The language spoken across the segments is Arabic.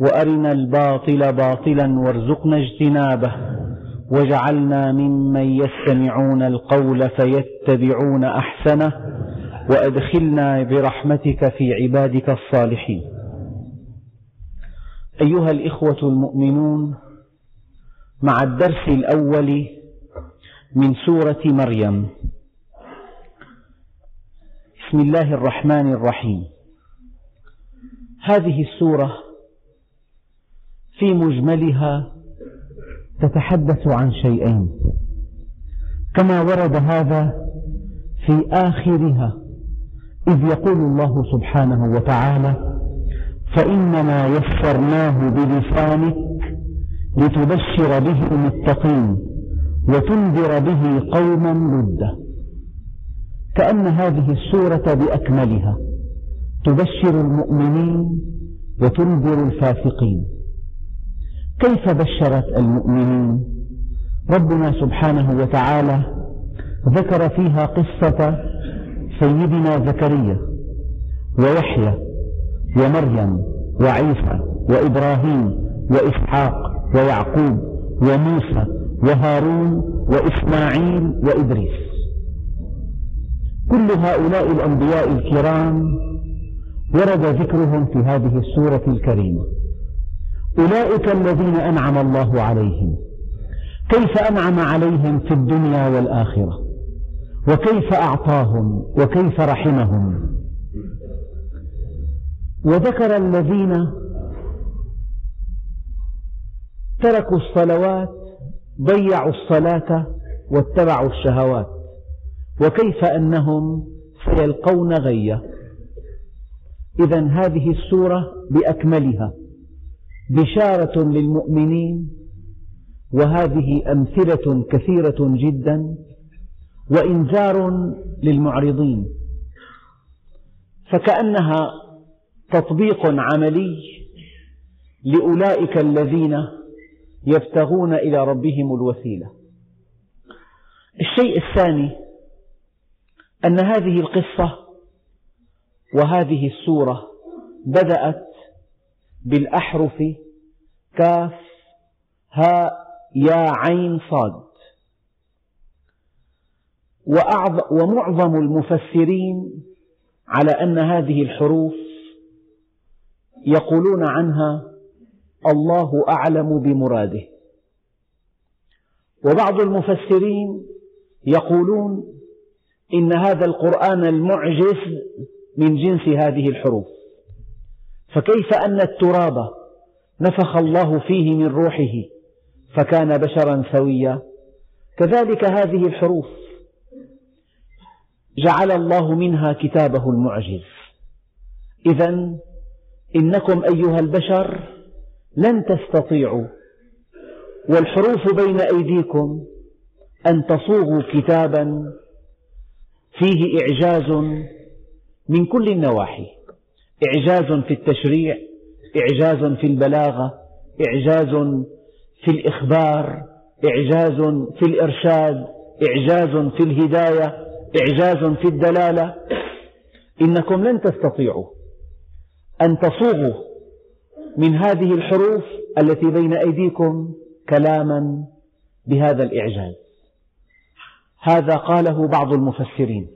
وأرنا الباطل باطلا وارزقنا اجتنابه واجعلنا ممن يستمعون القول فيتبعون أحسنه وأدخلنا برحمتك في عبادك الصالحين. أيها الإخوة المؤمنون مع الدرس الأول من سورة مريم. بسم الله الرحمن الرحيم. هذه السورة في مجملها تتحدث عن شيئين. كما ورد هذا في آخرها إذ يقول الله سبحانه وتعالى فإنما يسرناه بلسانك لتبشر به المتقين وتنذر به قوما لدا كأن هذه السورة بأكملها تبشر المؤمنين وتنذر الفاسقين. كيف بشرت المؤمنين ربنا سبحانه وتعالى ذكر فيها قصة سيدنا زكريا ويحيى ومريم وعيسى وإبراهيم وإسحاق ويعقوب وموسى وهارون وإسماعيل وإدريس. كل هؤلاء الأنبياء الكرام ورد ذكرهم في هذه السورة الكريمة. أولئك الذين أنعم الله عليهم. كيف أنعم عليهم في الدنيا والآخرة؟ وكيف أعطاهم؟ وكيف رحمهم؟ وذكر الذين تركوا الصلوات ضيعوا الصلاة واتبعوا الشهوات. وكيف أنهم سيلقون غية؟ إذا هذه السورة بأكملها. بشارة للمؤمنين وهذه أمثلة كثيرة جدا وإنذار للمعرضين. فكأنها تطبيق عملي لأولئك الذين يبتغون إلى ربهم الوسيلة. الشيء الثاني أن هذه القصة وهذه السورة بدأت بالأحرف كاف هاء يا عين صاد. ومعظم المفسرين على أن هذه الحروف يقولون عنها الله أعلم بمراده. وبعض المفسرين يقولون إن هذا القرآن المعجز من جنس هذه الحروف. فكيف أن التراب نفخ الله فيه من روحه فكان بشرا سويا؟ كذلك هذه الحروف جعل الله منها كتابه المعجز. إذا إنكم أيها البشر لن تستطيعوا والحروف بين أيديكم أن تصوغوا كتابا فيه إعجاز من كل النواحي. إعجاز في التشريع إعجاز في البلاغة إعجاز في الإخبار إعجاز في الإرشاد إعجاز في الهداية إعجاز في الدلالة. إنكم لن تستطيعوا أن تصوغوا من هذه الحروف التي بين أيديكم كلاما بهذا الإعجاز. هذا قاله بعض المفسرين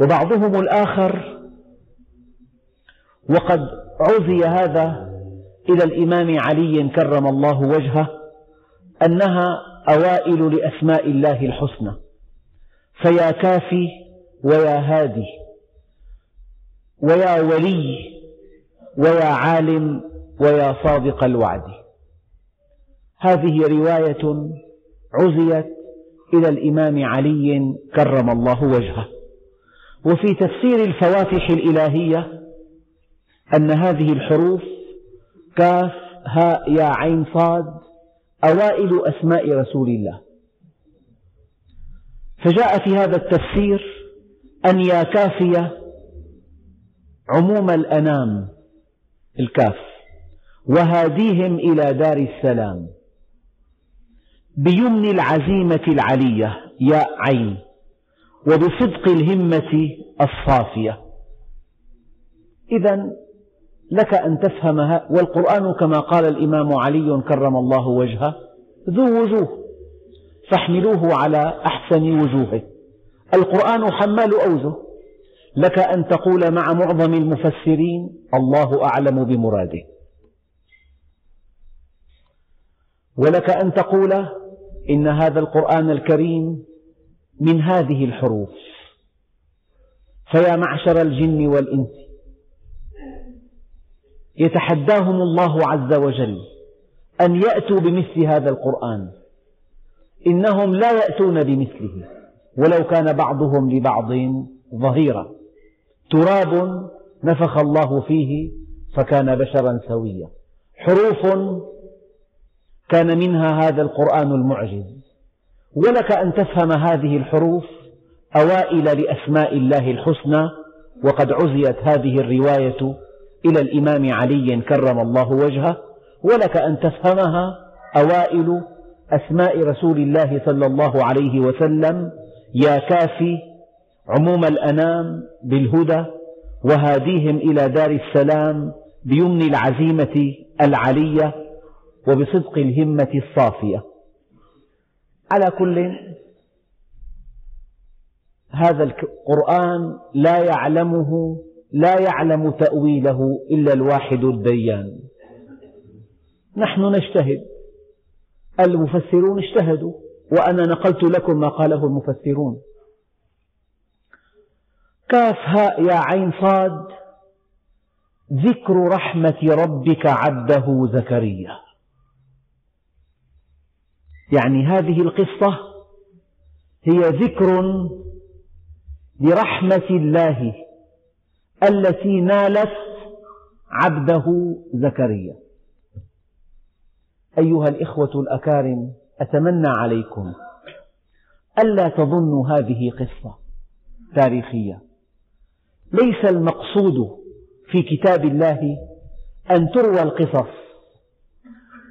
وبعضهم الآخر وقد عزي هذا إلى الإمام علي كرم الله وجهه أنها أوائل لأسماء الله الحسنى. فيا كافي ويا هادي ويا ولي ويا عالم ويا صادق الوعد. هذه رواية عزيت إلى الإمام علي كرم الله وجهه. وفي تفسير الفواتح الإلهية أن هذه الحروف كاف هاء يا عين صاد أوائل أسماء رسول الله. فجاء في هذا التفسير أن يا كافية عموم الأنام الكاف وهاديهم إلى دار السلام بيمن العزيمة العلية يا عين وبصدق الهمة الصافية. إذا لك أن تفهمها والقرآن كما قال الإمام علي كرم الله وجهه ذو وجوه فاحملوه على أحسن وجوهه. القرآن حمال أوجه لك أن تقول مع معظم المفسرين الله أعلم بمراده. ولك أن تقول إن هذا القرآن الكريم من هذه الحروف. فيا معشر الجن والإنس يتحداهم الله عز وجل أن يأتوا بمثل هذا القرآن. إنهم لا يأتون بمثله ولو كان بعضهم لبعض ظهيرا. تراب نفخ الله فيه فكان بشرا سويا. حروف كان منها هذا القرآن المعجز. ولك أن تفهم هذه الحروف أوائل لأسماء الله الحسنى وقد عزيت هذه الرواية إلى الإمام علي كرم الله وجهه ولك أن تفهمها أوائل أسماء رسول الله صلى الله عليه وسلم يا كافي عموم الأنام بالهدى وهاديهم إلى دار السلام بيمن العزيمة العلية وبصدق الهمة الصافية. على كل هذا القرآن لا يعلمه لا يعلم تأويله إلا الواحد الديان. نحن نجتهد. المفسرون اجتهدوا وأنا نقلت لكم ما قاله المفسرون. كاف هاء يا عين صاد ذكر رحمة ربك عبده زكريا. يعني هذه القصة هي ذكر لرحمة الله التي نالت عبده زكريا. أيها الإخوة الأكارم أتمنى عليكم ألا تظنوا هذه قصة تاريخية. ليس المقصود في كتاب الله أن تروى القصص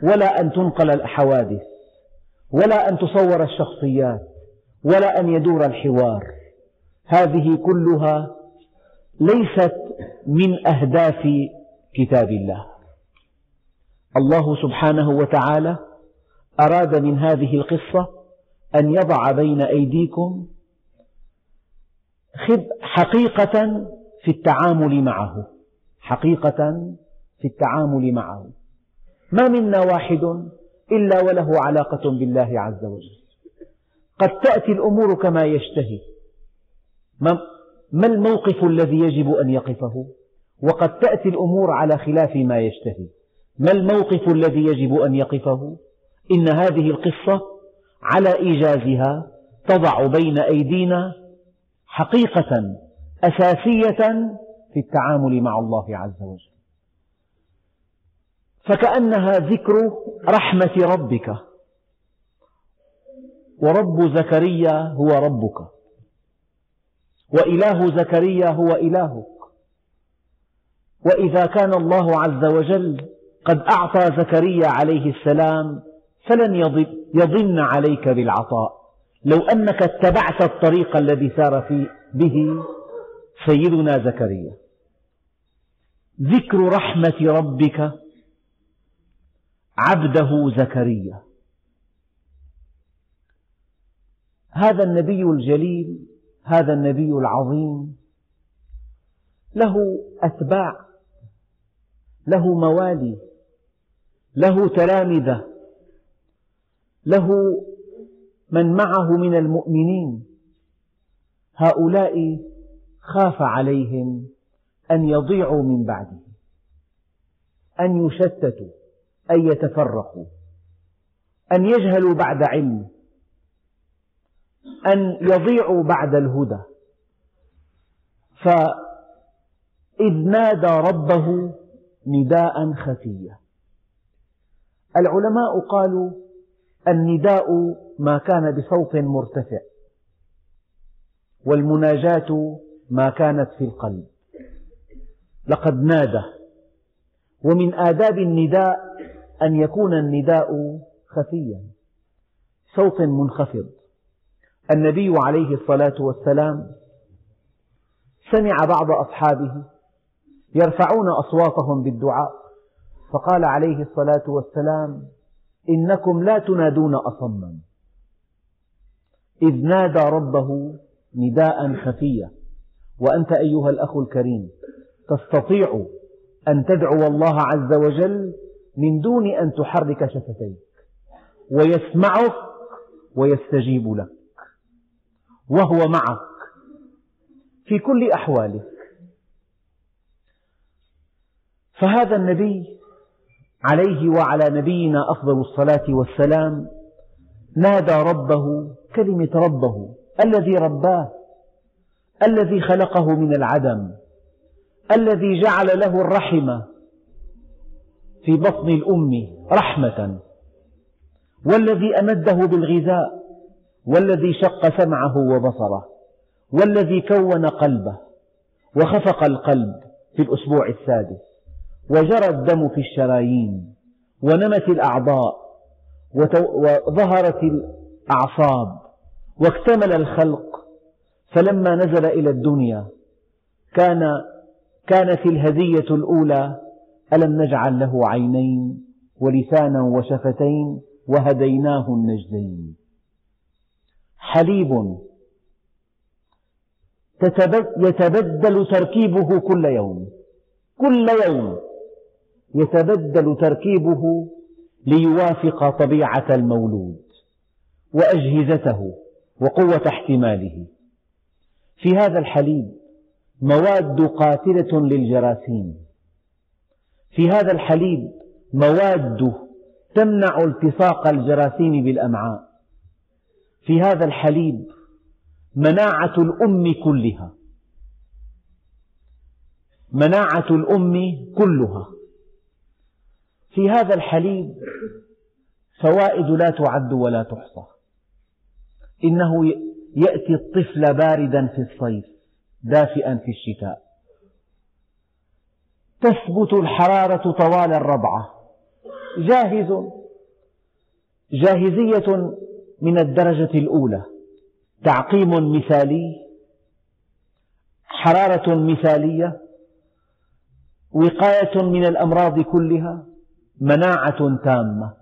ولا أن تنقل الحوادث ولا أن تصور الشخصيات ولا أن يدور الحوار. هذه كلها ليست من أهداف كتاب الله. الله سبحانه وتعالى أراد من هذه القصة أن يضع بين أيديكم حقيقة في التعامل معه. حقيقة في التعامل معه. ما منا واحد إلا وله علاقة بالله عز وجل. قد تأتي الأمور كما يشتهي. ما الموقف الذي يجب أن يقفه؟ وقد تأتي الأمور على خلاف ما يشتهي. ما الموقف الذي يجب أن يقفه؟ إن هذه القصة على إيجازها تضع بين أيدينا حقيقة أساسية في التعامل مع الله عز وجل. فكأنها ذكر رحمة ربك. ورب زكريا هو ربك. وإله زكريا هو إلهك. وإذا كان الله عز وجل قد أعطى زكريا عليه السلام فلن يضن عليك بالعطاء. لو أنك اتبعت الطريق الذي سار فيه به سيدنا زكريا. ذكر رحمة ربك عبده زكريا. هذا النبي الجليل هذا النبي العظيم. له أتباع له موالي له تلامذة له من معه من المؤمنين. هؤلاء خاف عليهم أن يضيعوا من بعده أن يشتتوا أن يتفرقوا أن يجهلوا بعد علم. أن يضيعوا بعد الهدى. فإذ نادى ربه نداء خفيا العلماء قالوا النداء ما كان بصوت مرتفع والمناجاة ما كانت في القلب. لقد نادى. ومن آداب النداء أن يكون النداء خفيا صوت منخفض. النبي عليه الصلاة والسلام سمع بعض أصحابه يرفعون أصواتهم بالدعاء فقال عليه الصلاة والسلام إنكم لا تنادون أصما. إذ نادى ربه نداء خفيا وأنت أيها الأخ الكريم تستطيع أن تدعو الله عز وجل من دون أن تحرك شفتيك ويسمعك ويستجيب لك. وهو معك في كل أحوالك. فهذا النبي عليه وعلى نبينا أفضل الصلاة والسلام نادى ربه كلمة ربه الذي رباه الذي خلقه من العدم الذي جعل له الرحم في بطن الأم رحمة والذي أمده بالغذاء. والذي شق سمعه وبصره والذي كون قلبه وخفق القلب في الأسبوع السادس وجرى الدم في الشرايين ونمت الأعضاء وظهرت الأعصاب واكتمل الخلق. فلما نزل إلى الدنيا كان كانت الهدية الأولى ألم نجعل له عينين ولسانا وشفتين وهديناه النجدين. حليب. يتبدل تركيبه كل يوم. كل يوم يتبدل تركيبه ليوافق طبيعة المولود وأجهزته وقوة احتماله. في هذا الحليب مواد قاتلة للجراثيم. في هذا الحليب مواد تمنع التصاق الجراثيم بالأمعاء. في هذا الحليب مناعة الأم كلها. مناعة الأم كلها. في هذا الحليب فوائد لا تعد ولا تحصى. إنه يأتي الطفل باردا في الصيف دافئا في الشتاء. تثبت الحرارة طوال الرضعة جاهز. جاهزية من الدرجة الأولى. تعقيم مثالي حرارة مثالية وقاية من الأمراض كلها مناعة تامة.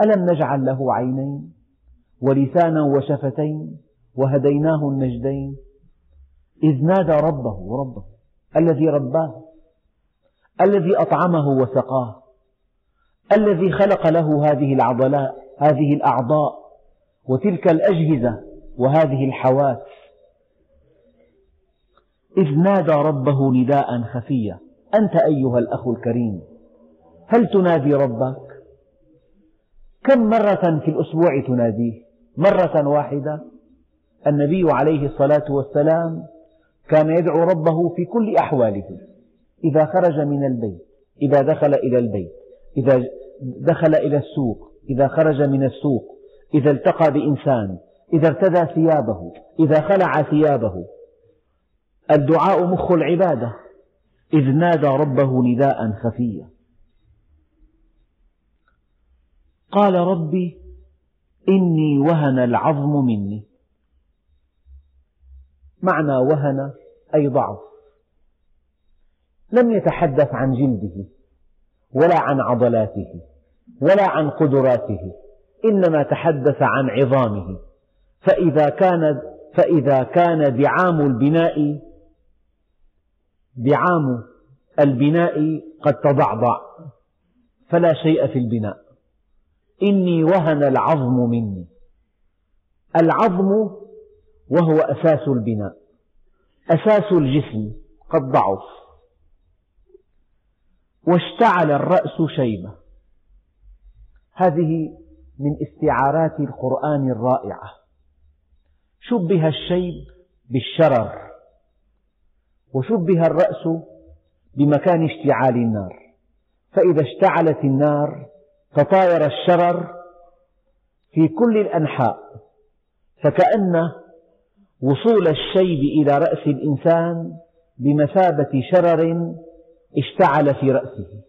ألم نجعل له عينين؟ ولسانا وشفتين؟ وهديناه النجدين؟ إذ نادى ربه ربه الذي رباه الذي أطعمه وسقاه الذي خلق له هذه العضلات هذه الأعضاء. وتلك الأجهزة وهذه الحواس إذ نادى ربه نداء خفيا أنت أيها الأخ الكريم هل تنادي ربك؟ كم مرة في الأسبوع تناديه؟ مرة واحدة؟ النبي عليه الصلاة والسلام كان يدعو ربه في كل أحواله إذا خرج من البيت إذا دخل إلى البيت إذا دخل إلى السوق إذا خرج من السوق إذا التقى بإنسان إذا ارتدى ثيابه إذا خلع ثيابه. الدعاء مخ العبادة إذ نادى ربه نداء خفيا. قال ربي إني وهن العظم مني. معنى وهن أي ضعف. لم يتحدث عن جلده ولا عن عضلاته ولا عن قدراته. إنما تحدث عن عظامه. فإذا كان فإذا كان دعام البناء دعام البناء قد تضعضع. فلا شيء في البناء. إني وهن العظم مني. العظم وهو أساس البناء. أساس الجسم قد ضعف. واشتعل الرأس شيبة. هذه من استعارات القرآن الرائعة. شبه الشيب بالشرر وشبه الرأس بمكان اشتعال النار. فإذا اشتعلت النار تطاير الشرر في كل الأنحاء. فكأن وصول الشيب إلى رأس الإنسان بمثابة شرر اشتعل في رأسه.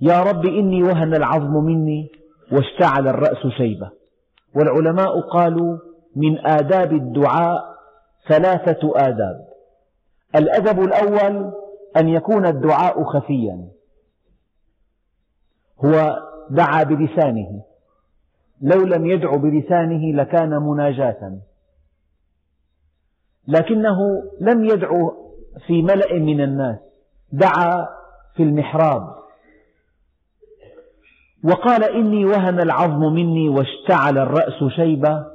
يا رب إني وهن العظم مني واشتعل الرأس شيبة. والعلماء قالوا من آداب الدعاء ثلاثة آداب. الأدب الأول أن يكون الدعاء خفيا. هو دعا بلسانه. لو لم يدع بلسانه لكان مناجاة. لكنه لم يدعو في ملأ من الناس. دعا في المحراب. وقال إني وهن العظم مني واشتعل الرأس شيبة.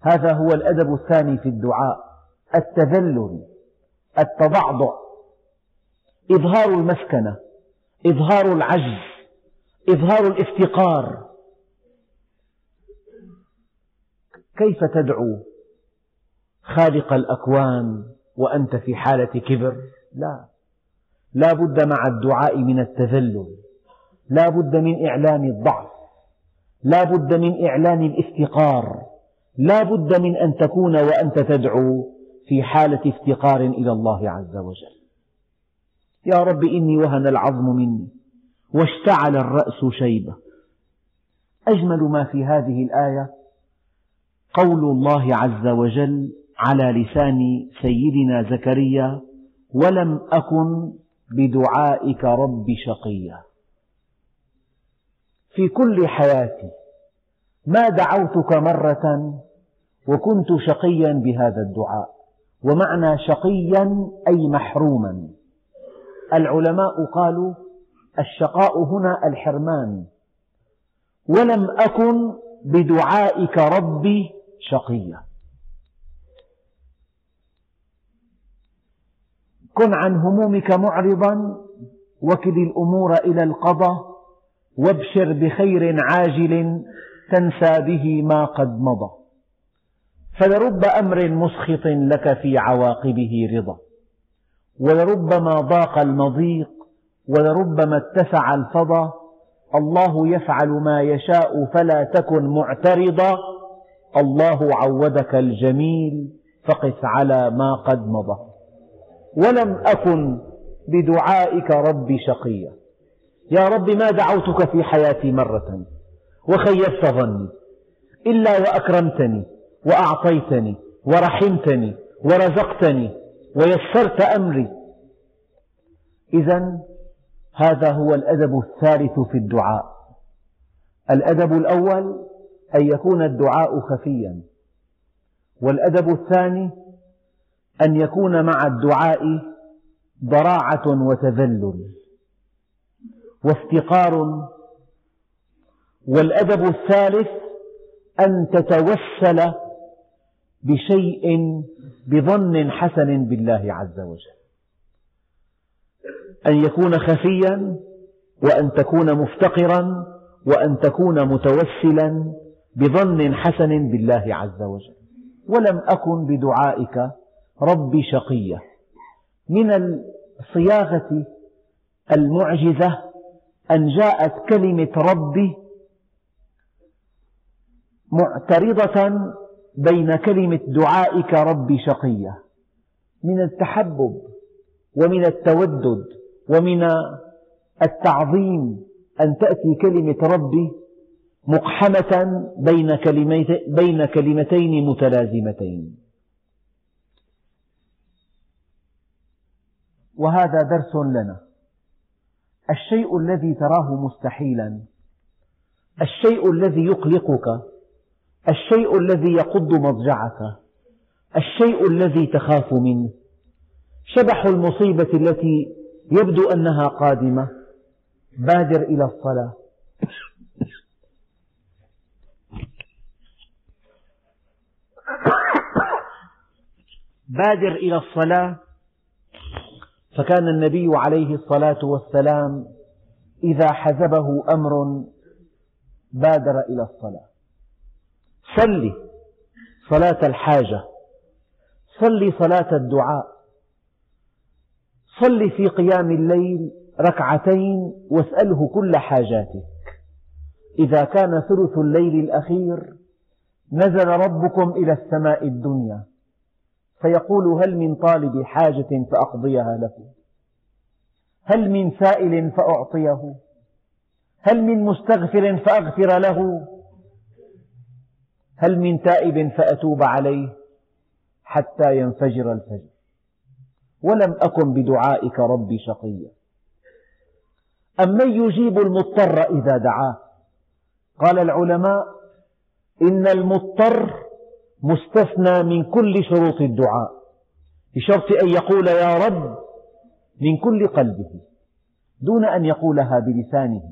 هذا هو الأدب الثاني في الدعاء. التذلل التضعضع إظهار المسكنة إظهار العجز إظهار الافتقار. كيف تدعو خالق الأكوان وأنت في حالة كبر؟ لا. لا بد مع الدعاء من التذلل. لا بد من إعلان الضعف لا بد من إعلان الافتقار لا بد من أن تكون وأنت تدعو في حالة افتقار إلى الله عز وجل. يا رب إني وهن العظم مني واشتعل الرأس شيبة. أجمل ما في هذه الآية قول الله عز وجل على لسان سيدنا زكريا ولم أكن بدعائك رب شقيا. في كل حياتي. ما دعوتك مرة وكنت شقيا بهذا الدعاء. ومعنى شقيا أي محروما. العلماء قالوا الشقاء هنا الحرمان. ولم أكن بدعائك ربي شقيا. كن عن همومك معرضا وكل الأمور إلى القضاء. وابشر بخير عاجل تنسى به ما قد مضى. فلرب أمر مسخط لك في عواقبه رضا. ولربما ضاق المضيق ولربما اتسع الفضا الله يفعل ما يشاء فلا تكن معترضا. الله عودك الجميل فقس على ما قد مضى. ولم أكن بدعائك ربي شقيا. يا رب ما دعوتك في حياتي مرة وخيبت ظني إلا وأكرمتني وأعطيتني ورحمتني ورزقتني ويسرت أمري. إذا هذا هو الأدب الثالث في الدعاء. الأدب الأول أن يكون الدعاء خفيا والأدب الثاني أن يكون مع الدعاء ضراعة وتذلل. وافتقار والأدب الثالث أن تتوسل بشيء بظن حسن بالله عز وجل. أن يكون خفيا وأن تكون مفتقرا وأن تكون متوسلا بظن حسن بالله عز وجل. ولم أكن بدعائك ربي شقيا من الصياغة المعجزة أن جاءت كلمة ربي معترضة بين كلمة دعائك ربي شقيا من التحبب ومن التودد ومن التعظيم أن تأتي كلمة ربي مقحمة بين كلمتين متلازمتين. وهذا درس لنا. الشيء الذي تراه مستحيلا. الشيء الذي يقلقك. الشيء الذي يقض مضجعك. الشيء الذي تخاف منه. شبح المصيبة التي يبدو أنها قادمة. بادر إلى الصلاة. بادر إلى الصلاة. فكان النبي عليه الصلاة والسلام إذا حزبه أمر بادر إلى الصلاة. صل صلاة الحاجة صل صلاة الدعاء صل في قيام الليل ركعتين واسأله كل حاجاتك. إذا كان ثلث الليل الأخير نزل ربكم إلى السماء الدنيا. فيقول هل من طالب حاجة فأقضيها له؟ هل من سائل فأعطيه؟ هل من مستغفر فأغفر له؟ هل من تائب فأتوب عليه حتى ينفجر الفجر؟ ولم أكن بدعائك ربي شقيا. أمن يجيب المضطر إذا دعاه؟ قال العلماء إن المضطر مستثنى من كل شروط الدعاء بشرط أن يقول يا رب من كل قلبه دون أن يقولها بلسانه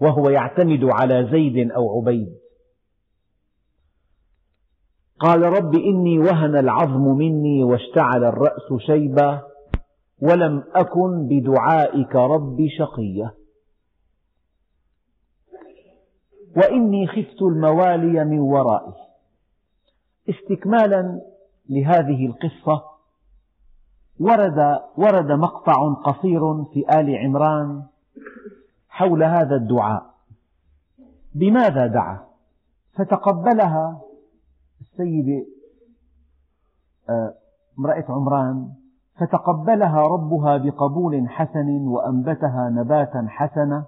وهو يعتمد على زيد أو عبيد. قال رب إني وهن العظم مني واشتعل الرأس شيبا ولم أكن بدعائك رب شقيا. وإني خفت الموالي من ورائي استكمالا لهذه القصة ورد, ورد مقطع قصير في آل عمران حول هذا الدعاء. بماذا دعا؟ فتقبلها السيدة آه، امرأة عمران فتقبلها ربها بقبول حسن وأنبتها نباتا حسنا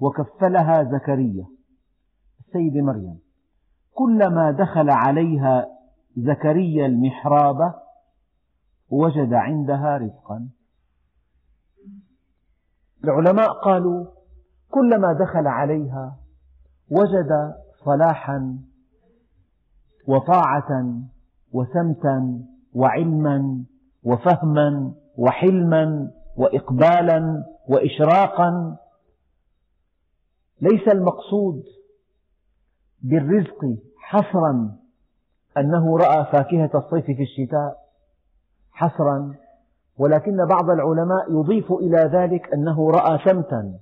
وكفلها زكريا السيدة مريم. كلما دخل عليها زكريا المحراب وجد عندها رزقا. العلماء قالوا كلما دخل عليها وجد صلاحا وطاعة وسمتا وعلما وفهما وحلما وإقبالا وإشراقا. ليس المقصود بالرزق حصرا أنه رأى فاكهة الصيف في الشتاء حصرا ولكن بعض العلماء يضيف إلى ذلك أنه رأى سمتا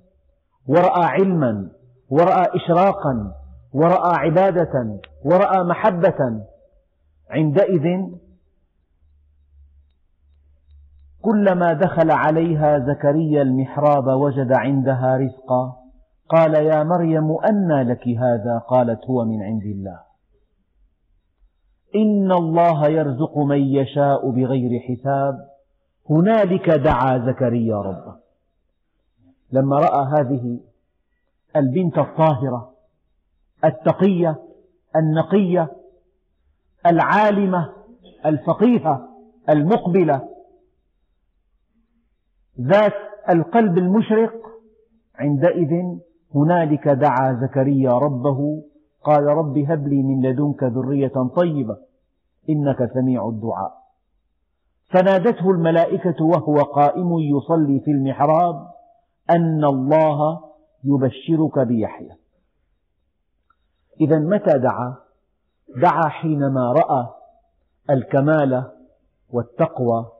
ورأى علما ورأى إشراقا ورأى عبادة ورأى محبة. عندئذ كلما دخل عليها زكريا المحراب وجد عندها رزقا. قال يا مريم أنى لك هذا؟ قالت هو من عند الله. إن الله يرزق من يشاء بغير حساب. هنالك دعا زكريا ربه. لما رأى هذه البنت الطاهرة التقية النقية العالمة الفقيهة المقبلة ذات القلب المشرق عندئذ هنالك دعا زكريا ربه قال رب هب لي من لدنك ذرية طيبة إنك سميع الدعاء فنادته الملائكة وهو قائم يصلي في المحراب أن الله يبشرك بيحيى إذا متى دعا؟ دعا حينما رأى الكمال والتقوى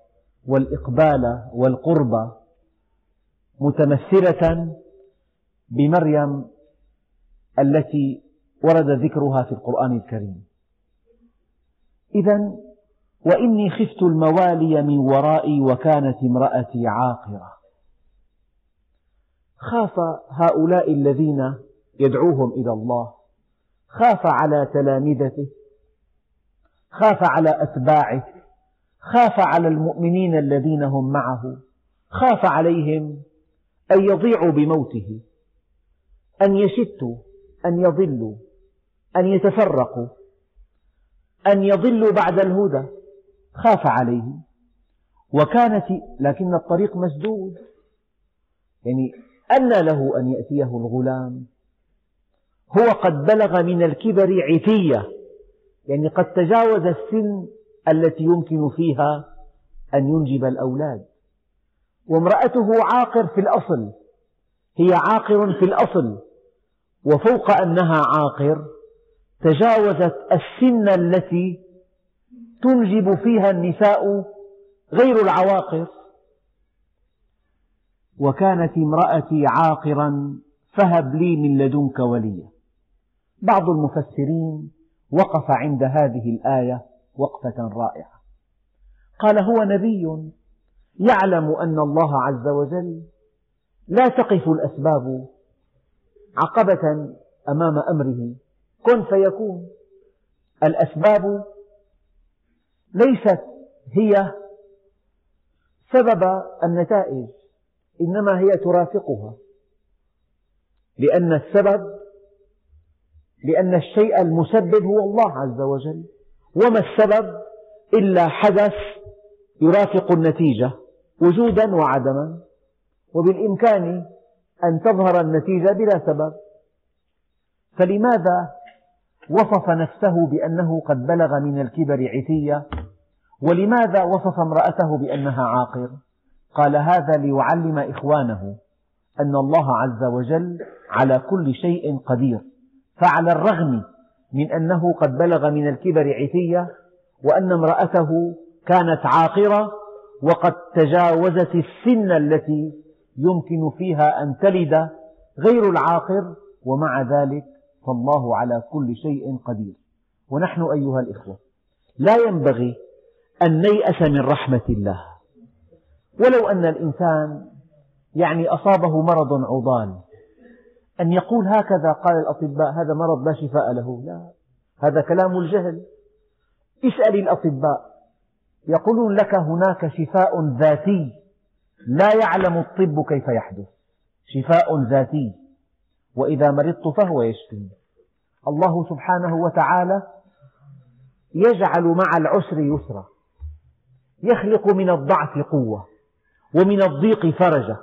والإقبال والقرب متمثلة بمريم التي ورد ذكرها في القرآن الكريم. إذا وإني خفت الموالي من ورائي وكانت امرأتي عاقرة. خاف هؤلاء الذين يدعوهم إلى الله خاف على تلامذته خاف على أتباعه خاف على المؤمنين الذين هم معه خاف عليهم أن يضيعوا بموته. أن يشتوا أن يضلوا أن يتفرقوا أن يضلوا بعد الهدى خاف عليهم. وكانت لكن الطريق مسدود. يعني أن له أن يأتيه الغلام. هو قد بلغ من الكبر عتية. يعني قد تجاوز السن التي يمكن فيها أن ينجب الأولاد. وامرأته عاقر في الأصل. هي عاقر في الأصل وفوق أنها عاقر تجاوزت السن التي تنجب فيها النساء غير العواقر. وكانت امرأتي عاقرا فهب لي من لدنك وليا. بعض المفسرين وقف عند هذه الآية وقفة رائعة. قال هو نبي يعلم أن الله عز وجل لا تقف الأسباب عقبة أمام أمره. كن فيكون. الأسباب ليست هي سبب النتائج إنما هي ترافقها. لأن السبب لأن الشيء المسبب هو الله عز وجل. وما السبب؟ إلا حدث يرافق النتيجة وجودا وعدما. وبالإمكان أن تظهر النتيجة بلا سبب. فلماذا وصف نفسه بأنه قد بلغ من الكبر عتية؟ ولماذا وصف امرأته بأنها عاقر؟ قال هذا ليعلم إخوانه أن الله عز وجل على كل شيء قدير. فعلى الرغم من أنه قد بلغ من الكبر عتية وأن امرأته كانت عاقرة وقد تجاوزت السن التي يمكن فيها أن تلد غير العاقر ومع ذلك فالله على كل شيء قدير. ونحن أيها الإخوة لا ينبغي أن نيأس من رحمة الله. ولو أن الإنسان يعني أصابه مرض عضال أن يقول هكذا قال الأطباء هذا مرض لا شفاء له. لا هذا كلام الجهل. اسأل الأطباء يقولون لك هناك شفاء ذاتي. لا يعلم الطب كيف يحدث. شفاء ذاتي. وإذا مرضت فهو يشفي. الله سبحانه وتعالى يجعل مع العسر يسرا. يخلق من الضعف قوة ومن الضيق فرجا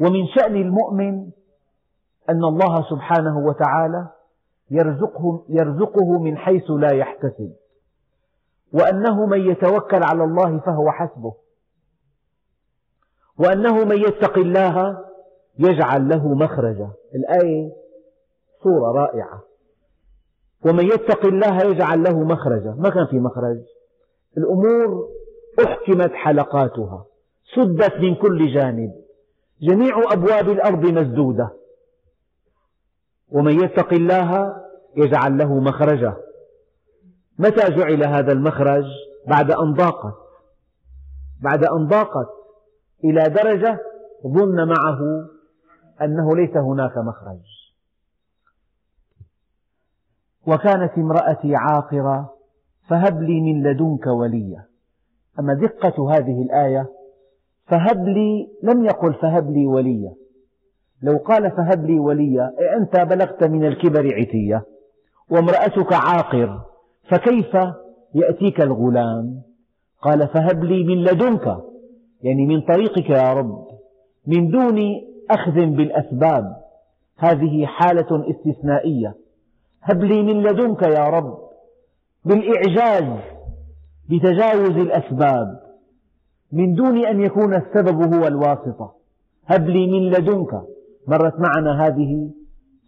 ومن شأن المؤمن أن الله سبحانه وتعالى يرزقه, يرزقه من حيث لا يحتسب. وأنه من يتوكل على الله فهو حسبه. وأنه من يتق الله يجعل له مخرجا. الآية صورة رائعة. ومن يتق الله يجعل له مخرجا. ما كان في مخرج؟ الأمور أحكمت حلقاتها. سدت من كل جانب. جميع أبواب الأرض مسدودة. ومن يتق الله يجعل له مخرجا. متى جعل هذا المخرج؟ بعد أن ضاقت. بعد أن ضاقت. إلى درجة ظن معه أنه ليس هناك مخرج. وكانت امرأتي عاقرة فهب لي من لدنك وليا. أما دقة هذه الآية فهب لي لم يقل فهب لي وليا. لو قال فهب لي وليا أنت بلغت من الكبر عتية. وامرأتك عاقر فكيف يأتيك الغلام؟ قال فهب لي من لدنك. يعني من طريقك يا رب من دون أخذ بالأسباب هذه حالة استثنائية. هب لي من لدنك يا رب بالإعجاز بتجاوز الأسباب. من دون أن يكون السبب هو الواسطة. هب لي من لدنك. مرت معنا هذه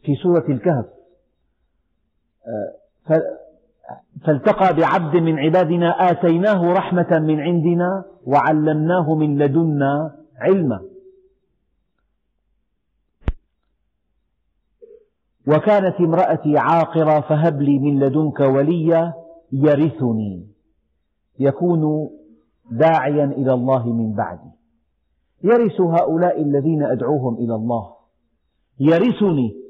في سورة الكهف. فالتقى بعبد من عبادنا آتيناه رحمة من عندنا وعلمناه من لدنا علما. وكانت امرأتي عاقرة فهب لي من لدنك وليا يرثني. يكون داعيا إلى الله من بعدي. يرث هؤلاء الذين أدعوهم إلى الله. يرثني.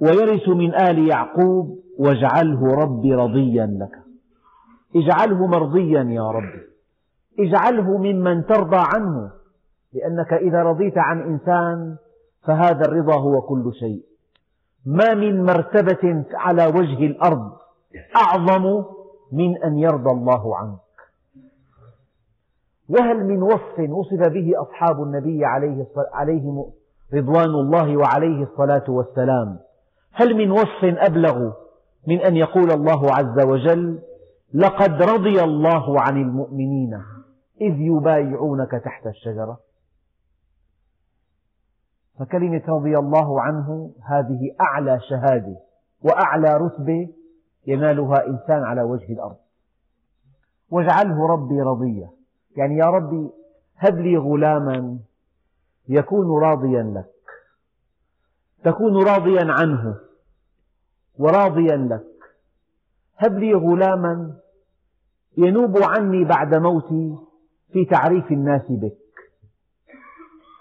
ويرث من آل يعقوب واجعله ربي رضيا لك. اجعله مرضيا يا ربي. اجعله ممن ترضى عنه لأنك إذا رضيت عن إنسان فهذا الرضا هو كل شيء. ما من مرتبة على وجه الأرض أعظم من أن يرضى الله عنك. وهل من وصف وصف به أصحاب النبي عليه رضوان الله وعليه الصلاة والسلام؟ هل من وصف أبلغ من أن يقول الله عز وجل لقد رضي الله عن المؤمنين إذ يبايعونك تحت الشجرة؟ فكلمة رضي الله عنه هذه أعلى شهادة وأعلى رتبة ينالها إنسان على وجه الأرض. واجعله ربي رضيا يعني يا ربي هب لي غلاما يكون راضيا لك. تكون راضيا عنه وراضيا لك. هب لي غلاما ينوب عني بعد موتي في تعريف الناس بك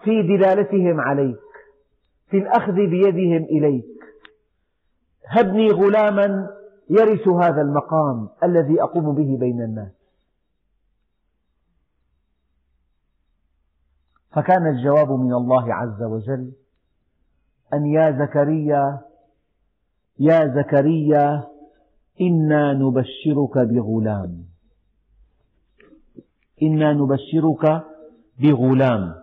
في دلالتهم عليك في الأخذ بيدهم إليك. هبني غلاما يرث هذا المقام الذي أقوم به بين الناس. فكان الجواب من الله عز وجل أن يا زكريا يا زكريا إنا نبشرك بغلام. إنا نبشرك بغلام.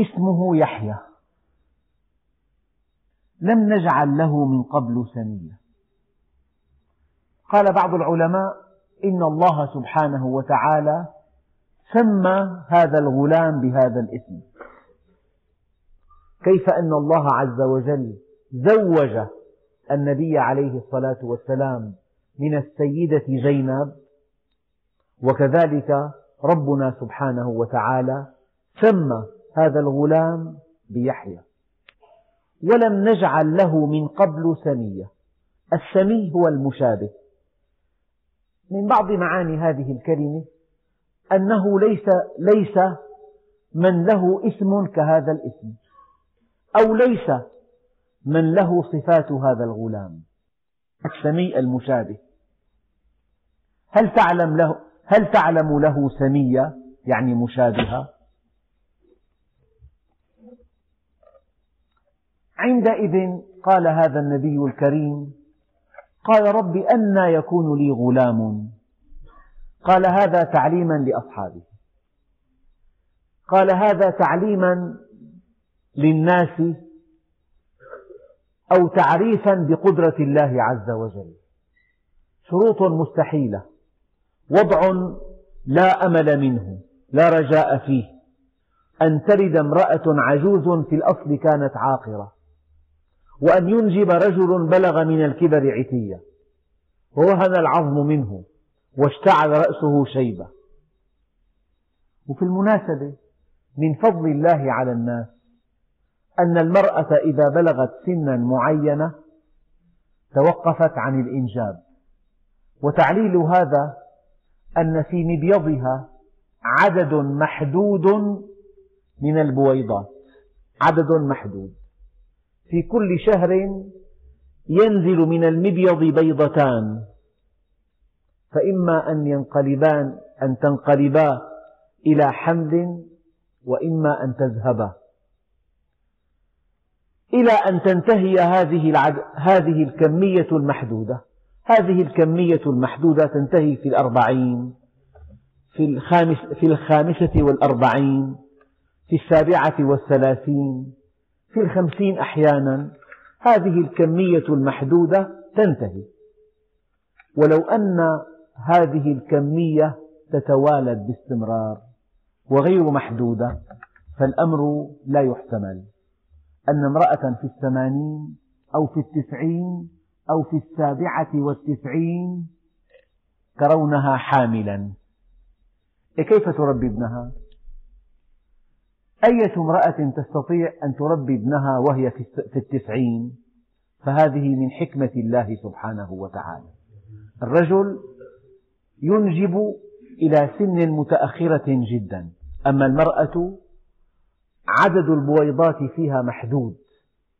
اسمه يحيى. لم نجعل له من قبل سميا قال بعض العلماء إن الله سبحانه وتعالى سمى هذا الغلام بهذا الاسم. كيف أن الله عز وجل زوج النبي عليه الصلاة والسلام من السيدة زينب وكذلك ربنا سبحانه وتعالى سمى هذا الغلام بيحيى. ولم نجعل له من قبل سمية السمي هو المشابه. من بعض معاني هذه الكلمة أنه ليس, ليس من له اسم كهذا الاسم. أو ليس من له صفات هذا الغلام. السمي المشابه. هل تعلم له هل تعلم له سمية؟ يعني مشابهة. عندئذ قال هذا النبي الكريم قال رب أنى يكون لي غلام. قال هذا تعليما لأصحابه. قال هذا تعليما للناس أو تعريفا بقدرة الله عز وجل. شروط مستحيلة. وضع لا أمل منه لا رجاء فيه. أن تلد امرأة عجوز في الأصل كانت عاقرة. وأن ينجب رجل بلغ من الكبر عتيا ووهن العظم منه واشتعل رأسه شيبة. وفي المناسبة من فضل الله على الناس أن المرأة إذا بلغت سنا معينة توقفت عن الإنجاب. وتعليل هذا أن في مبيضها عدد محدود من البويضات. عدد محدود. في كل شهر ينزل من المبيض بيضتان. فإما أن ينقلبان أن تنقلبا إلى حمل وإما أن تذهبا. إلى أن تنتهي هذه هذه الكمية المحدودة. هذه الكمية المحدودة تنتهي في الأربعين في, الخامس في الخامسة والأربعين في السابعة والثلاثين في الخمسين أحيانا. هذه الكمية المحدودة تنتهي. ولو أن هذه الكمية تتوالد باستمرار وغير محدودة فالأمر لا يحتمل. أن امرأة في الثمانين أو في التسعين أو في السابعة والتسعين ترونها حاملا. كيف تربي ابنها؟ أية امرأة تستطيع أن تربي ابنها وهي في التسعين؟ فهذه من حكمة الله سبحانه وتعالى. الرجل ينجب إلى سن متأخرة جدا. أما المرأة عدد البويضات فيها محدود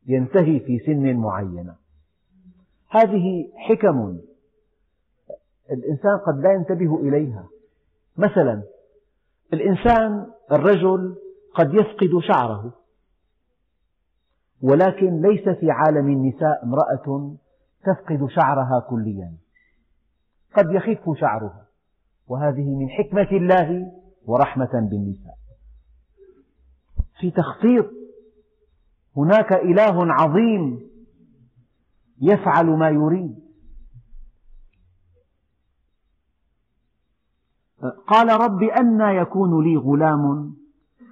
ينتهي في سن معينة. هذه حكم الإنسان قد لا ينتبه إليها. مثلا الإنسان الرجل قد يفقد شعره ولكن ليس في عالم النساء امرأة تفقد شعرها كليا. قد يخف شعرها وهذه من حكمة الله ورحمة بالنساء. في تخطيط. هناك إله عظيم يفعل ما يريد. قال رب أنى يكون لي غلام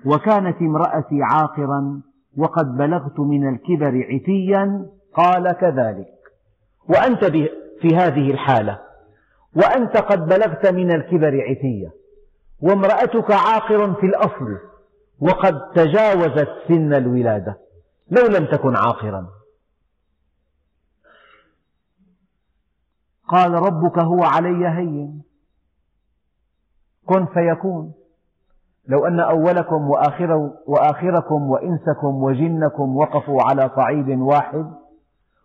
وكانت امرأتي عاقرا وقد بلغت من الكبر عتيا. قال كذلك. وأنت في هذه الحالة. وأنت قد بلغت من الكبر عتيا. وامرأتك عاقر في الأصل. وقد تجاوزت سن الولادة لو لم تكن عاقرا. قال ربك هو علي هين. كن فيكون. لو أن أولكم وآخركم وإنسكم وجنكم وقفوا على صعيد واحد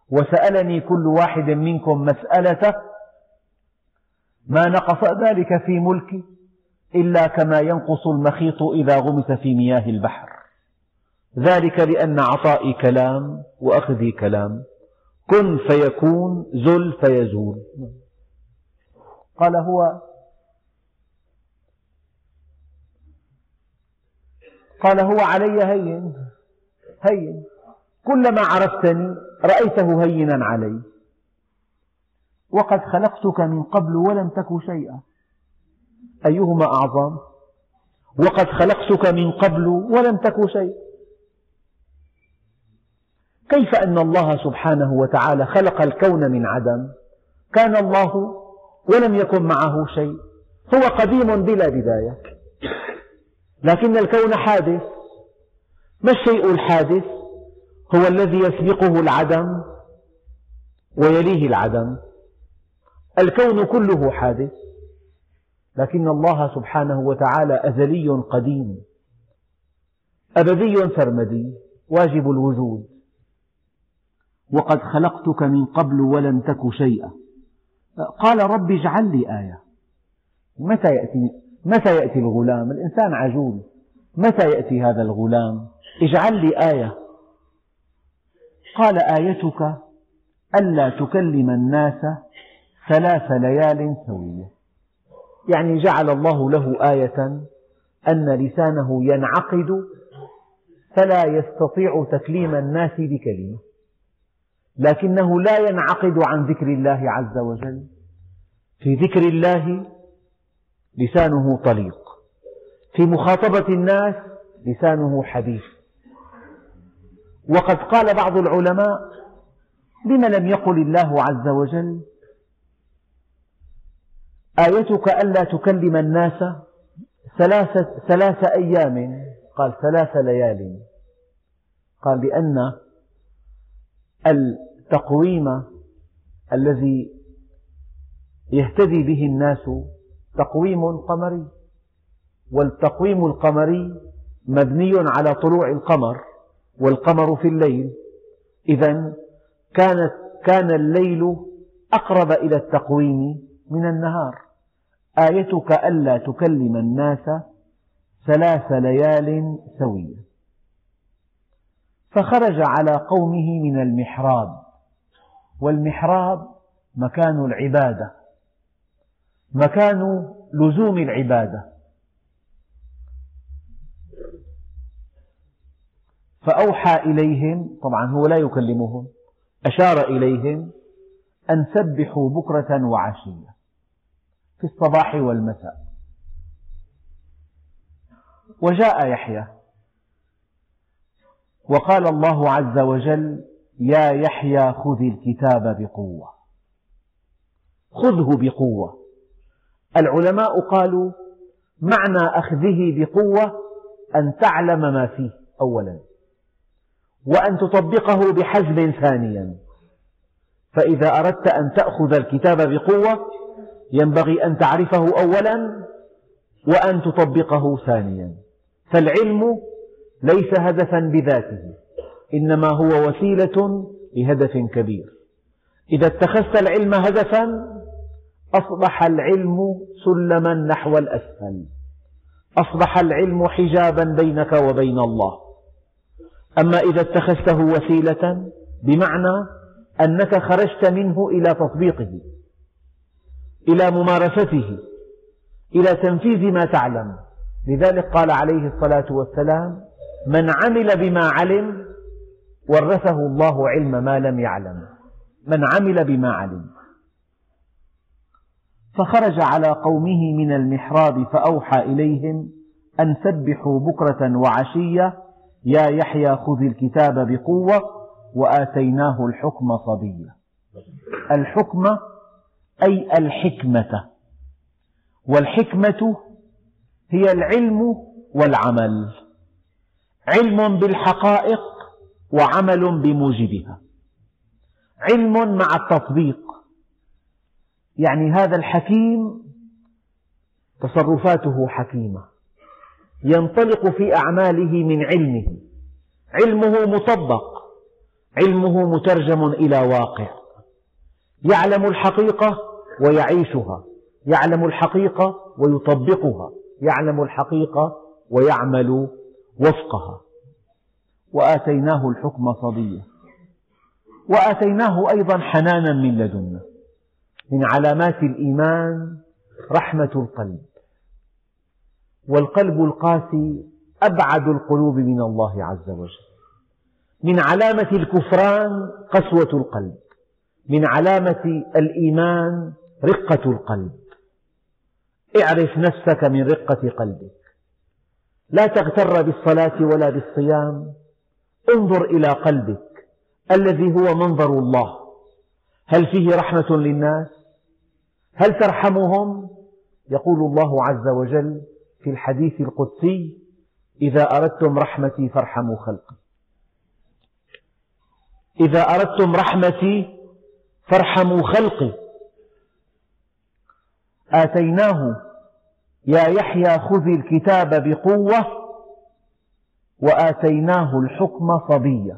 وسألني كل واحد منكم مسألة ما نقص ذلك في ملكي؟ إلا كما ينقص المخيط إذا غمس في مياه البحر. ذلك لأن عطائي كلام وأخذي كلام. كن فيكون زل فيزول. قال هو قال هو علي هين هين. كلما عرفتني رأيته هينا علي. وقد خلقتك من قبل ولم تك شيئا. أيهما أعظم؟ وقد خلقتك من قبل ولم تك شيئا كيف أن الله سبحانه وتعالى خلق الكون من عدم؟ كان الله ولم يكن معه شيء. هو قديم بلا بداية. لكن الكون حادث. ما الشيء الحادث؟ هو الذي يسبقه العدم ويليه العدم. الكون كله حادث. لكن الله سبحانه وتعالى أزلي قديم أبدي سرمدي واجب الوجود. وقد خلقتك من قبل ولم تك شيئا. قال رب اجعل لي آية. متى يأتي, متى يأتي الغلام؟ الإنسان عجول. متى يأتي هذا الغلام؟ اجعل لي آية. قال آيتك ألا تكلم الناس ثلاث ليال سوية. يعني جعل الله له آية أن لسانه ينعقد فلا يستطيع تكليم الناس بكلمة لكنه لا ينعقد عن ذكر الله عز وجل. في ذكر الله لسانه طليق في مخاطبة الناس لسانه حديث. وقد قال بعض العلماء لم لم يقل الله عز وجل آيتك ألا تكلم الناس ثلاثة ثلاث أيام. قال ثلاث ليال. قال لأن التقويم الذي يهتدي به الناس تقويم قمري والتقويم القمري مبني على طلوع القمر والقمر في الليل. إذا كانت كان الليل أقرب إلى التقويم من النهار. آيتك ألا تكلم الناس ثلاث ليال سوية. فخرج على قومه من المحراب والمحراب مكان العبادة مكان لزوم العبادة. فأوحى إليهم طبعا هو لا يكلمهم أشار إليهم أن سبحوا بكرة وعشية. في الصباح والمساء. وجاء يحيى. وقال الله عز وجل يا يحيى خذ الكتاب بقوة. خذه بقوة. العلماء قالوا معنى أخذه بقوة أن تعلم ما فيه أولا وأن تطبقه بحزم ثانيا. فإذا أردت أن تأخذ الكتاب بقوة ينبغي أن تعرفه أولا وأن تطبقه ثانيا. فالعلم ليس هدفا بذاته إنما هو وسيلة لهدف كبير. إذا اتخذت العلم هدفا أصبح العلم سلما نحو الأسفل. أصبح العلم حجابا بينك وبين الله. أما إذا اتخذته وسيلة بمعنى أنك خرجت منه إلى تطبيقه. إلى ممارسته إلى تنفيذ ما تعلم. لذلك قال عليه الصلاة والسلام من عمل بما علم ورثه الله علم ما لم يعلم. من عمل بما علم. فخرج على قومه من المحراب فأوحى إليهم أن سبحوا بكرة وعشية يا يحيى خذ الكتاب بقوة وآتيناه الحكم صبيا. الحكم أي الحكمة. والحكمة هي العلم والعمل. علم بالحقائق وعمل بموجبها. علم مع التطبيق. يعني هذا الحكيم تصرفاته حكيمة. ينطلق في أعماله من علمه. علمه مطبق. علمه مترجم إلى واقع. يعلم الحقيقة ويعيشها يعلم الحقيقة ويطبقها يعلم الحقيقة ويعمل وفقها. وآتيناه الحكم صبيا. وآتيناه أيضا حنانا من لدنا من علامات الإيمان رحمة القلب. والقلب القاسي أبعد القلوب من الله عز وجل. من علامة الكفران قسوة القلب. من علامة الإيمان رقة القلب. اعرف نفسك من رقة قلبك. لا تغتر بالصلاة ولا بالصيام. انظر إلى قلبك الذي هو منظر الله. هل فيه رحمة للناس؟ هل ترحمهم؟ يقول الله عز وجل في الحديث القدسي إذا أردتم رحمتي فارحموا خلقي. إذا أردتم رحمتي فارحموا خلقي. آتيناه. يا يحيى خذ الكتاب بقوة وآتيناه الحكم صبيا.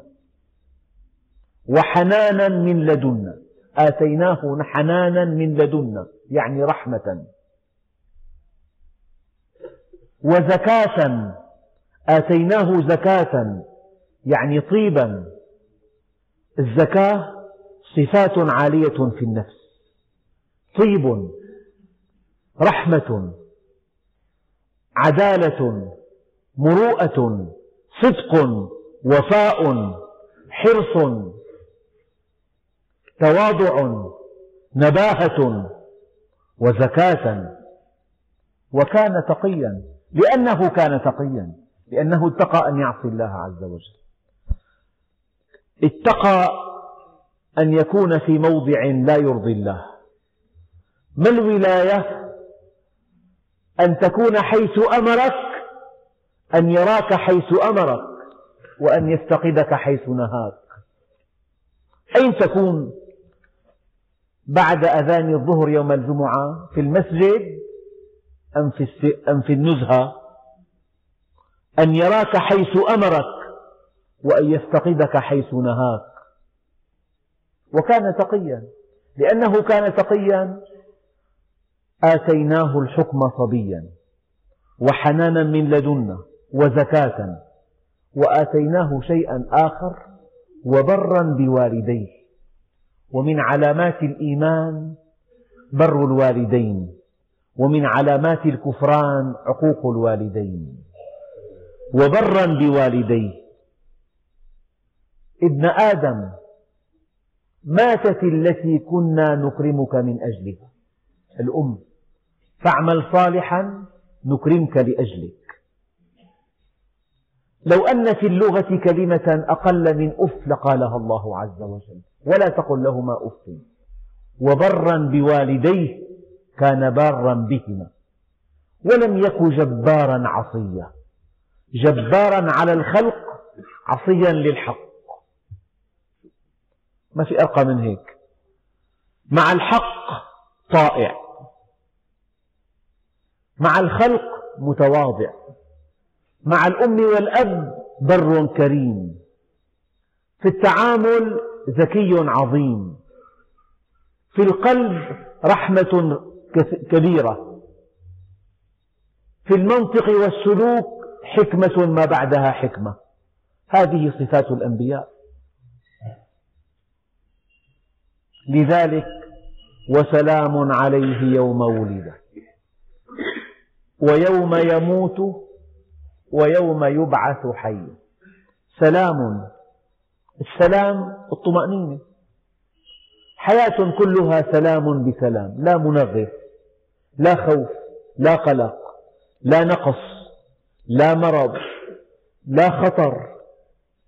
وحنانا من لدنا. آتيناه حنانا من لدنا يعني رحمة. وزكاة. آتيناه زكاة يعني طيبا. الزكاة صفات عالية في النفس. طيب. رحمة عدالة مروءة صدق وفاء حرص تواضع نباهة وزكاة. وكان تقيا لأنه كان تقيا لأنه اتقى أن يعصي الله عز وجل. اتقى أن يكون في موضع لا يرضي الله. ما الولاية؟ أن تكون حيث أمرك أن يراك حيث أمرك وأن يفتقدك حيث نهاك. أين تكون بعد أذان الظهر يوم الجمعة؟ في المسجد أم في النزهة؟ أن يراك حيث أمرك وأن يفتقدك حيث نهاك. وكان تقيا لأنه كان تقيا آتيناه الحكم صبيا وحنانا من لدنا وزكاة وآتيناه شيئا آخر وبرا بوالديه ومن علامات الإيمان بر الوالدين ومن علامات الكفران عقوق الوالدين وبرا بوالديه ابن آدم ماتت التي كنا نكرمك من أجلها الأم فاعمل صالحا نكرمك لأجلك. لو أن في اللغة كلمة أقل من أف لقالها الله عز وجل ولا تقل لهما أف. وبرا بوالديه كان بارا بهما ولم يك جبارا عصيا. جبارا على الخلق عصيا للحق. ما في أرقى من هيك. مع الحق طائع. مع الخلق متواضع. مع الأم والأب بر كريم. في التعامل ذكي عظيم. في القلب رحمة كبيرة. في المنطق والسلوك حكمة ما بعدها حكمة. هذه صفات الأنبياء. لذلك وسلام عليه يوم ولد. ويوم يموت ويوم يبعث حيا سلام. السلام الطمأنينة حياة كلها سلام بسلام. لا منغص لا خوف لا قلق لا نقص لا مرض لا خطر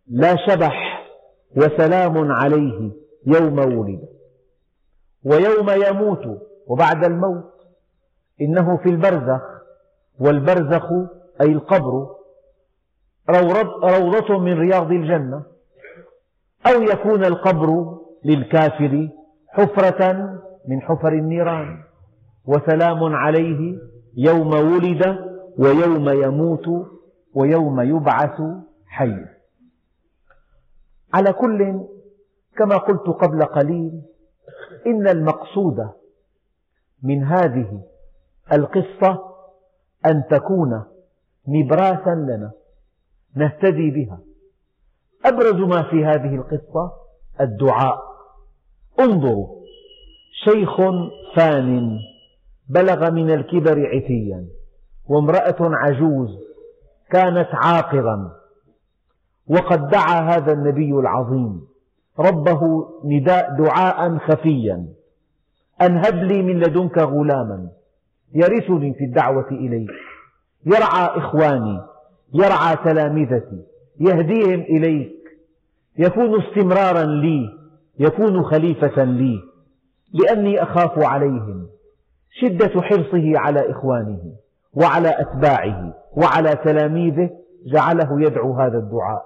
لا شبح. وسلام عليه يوم ولد. ويوم يموت وبعد الموت. إنه في البرزخ. والبرزخ أي القبر روضة من رياض الجنة. أو يكون القبر للكافر حفرة من حفر النيران. وسلام عليه يوم ولد ويوم يموت ويوم يبعث حي. على كل كما قلت قبل قليل إن المقصود من هذه القصة أن تكون نبراسا لنا نهتدي بها. أبرز ما في هذه القصة الدعاء. انظروا شيخ فان بلغ من الكبر عتيا وامرأة عجوز كانت عاقرا وقد دعا هذا النبي العظيم ربه نداء دعاء خفيا أن هب لي من لدنك غلاما. يرثني في الدعوة إليك يرعى إخواني يرعى تلامذتي يهديهم إليك. يكون استمرارا لي يكون خليفة لي. لأني أخاف عليهم. شدة حرصه على إخوانه وعلى أتباعه وعلى تلاميذه جعله يدعو هذا الدعاء.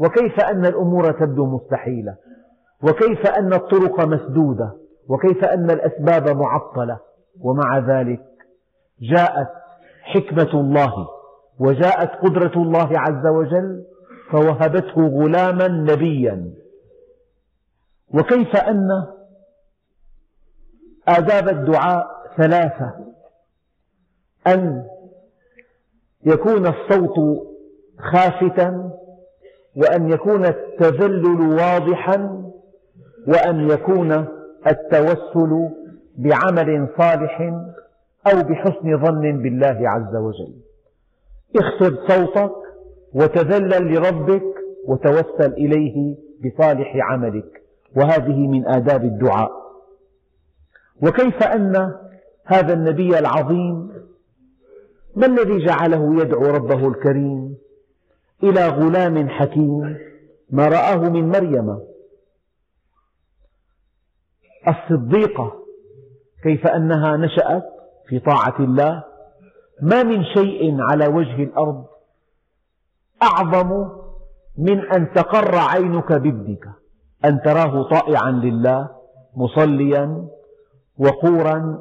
وكيف أن الأمور تبدو مستحيلة؟ وكيف أن الطرق مسدودة؟ وكيف أن الأسباب معطلة؟ ومع ذلك جاءت حكمة الله وجاءت قدرة الله عز وجل فوهبته غلاما نبيا. وكيف أن آداب الدعاء ثلاثة؟ أن يكون الصوت خافتا وأن يكون التذلل واضحا وأن يكون التوسل بعمل صالح. أو بحسن ظن بالله عز وجل. اخفض صوتك وتذلل لربك وتوسل إليه بصالح عملك. وهذه من آداب الدعاء. وكيف أن هذا النبي العظيم ما الذي جعله يدعو ربه الكريم؟ إلى غلام حكيم ما رآه من مريم. الصديقة كيف أنها نشأت؟ في طاعة الله ما من شيء على وجه الأرض أعظم من أن تقر عينك بابنك أن تراه طائعا لله مصليا وقورا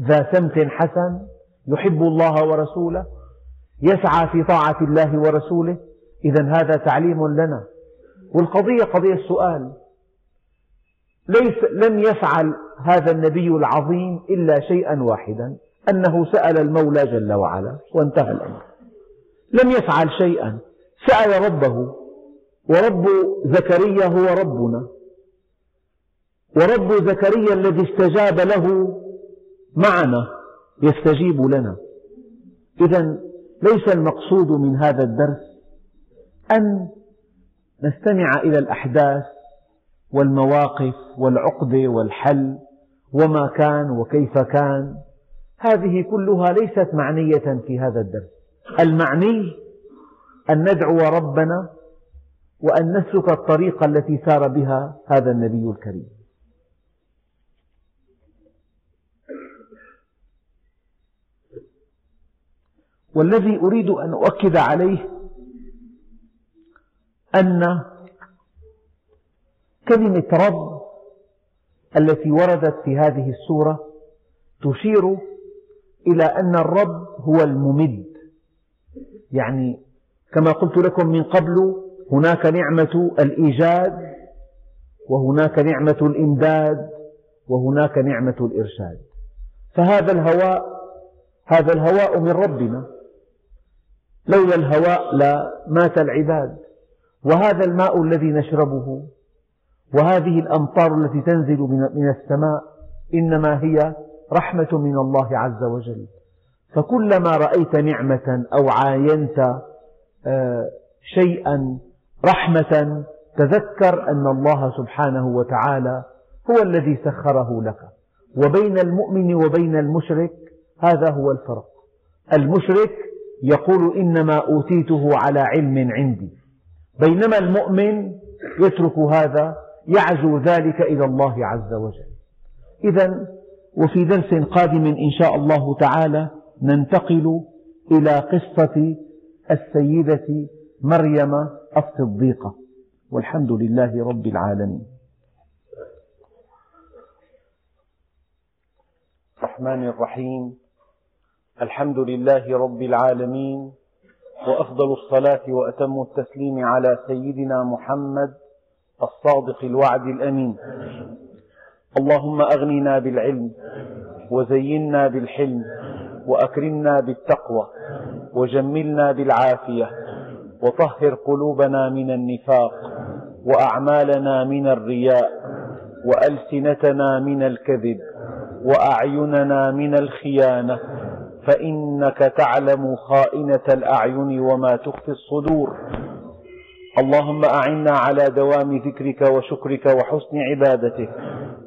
ذا سمت حسن يحب الله ورسوله يسعى في طاعة الله ورسوله. إذا هذا تعليم لنا. والقضية قضية السؤال. ليس لم يفعل هذا النبي العظيم إلا شيئا واحدا أنه سأل المولى جل وعلا وانتهى الأمر. لم يفعل شيئا سأل ربه ورب زكريا هو ربنا. ورب زكريا الذي استجاب له معنا يستجيب لنا. إذا ليس المقصود من هذا الدرس أن نستمع إلى الأحداث والمواقف والعقدة والحل وما كان وكيف كان هذه كلها ليست معنية في هذا الدرس. المعني أن ندعو ربنا وأن نسلك الطريقة التي سار بها هذا النبي الكريم. والذي أريد أن أؤكد عليه أن كلمة رب التي وردت في هذه السورة تشير إلى أن الرب هو الممد. يعني كما قلت لكم من قبل هناك نعمة الإيجاد وهناك نعمة الإمداد وهناك نعمة الإرشاد. فهذا الهواء هذا الهواء من ربنا. لولا الهواء لمات العباد. وهذا الماء الذي نشربه وهذه الأمطار التي تنزل من السماء إنما هي رحمة من الله عز وجل. فكلما رأيت نعمة أو عاينت آه، شيئا رحمة تذكر أن الله سبحانه وتعالى هو الذي سخره لك. وبين المؤمن وبين المشرك هذا هو الفرق. المشرك يقول إنما أوتيته على علم عندي. بينما المؤمن يترك هذا يعزو ذلك إلى الله عز وجل. إذا وفي درس قادم إن شاء الله تعالى ننتقل إلى قصة السيدة مريم الصديقة. والحمد لله رب العالمين. الرحمن الرحيم. الحمد لله رب العالمين. وأفضل الصلاة وأتم التسليم على سيدنا محمد الصادق الوعد الأمين. اللهم أغننا بالعلم وزينا بالحلم وأكرمنا بالتقوى وجملنا بالعافية وطهر قلوبنا من النفاق وأعمالنا من الرياء وألسنتنا من الكذب وأعيننا من الخيانة فإنك تعلم خائنة الأعين وما تخفي الصدور. اللهم أعنا على دوام ذكرك وشكرك وحسن عبادتك.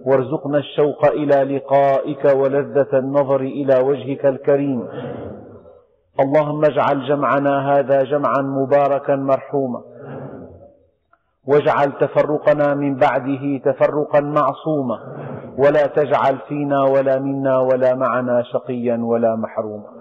وارزقنا الشوق إلى لقائك ولذة النظر إلى وجهك الكريم. اللهم اجعل جمعنا هذا جمعا مباركا مرحوما. واجعل تفرقنا من بعده تفرقا معصوما. ولا تجعل فينا ولا منا ولا معنا شقيا ولا محروما.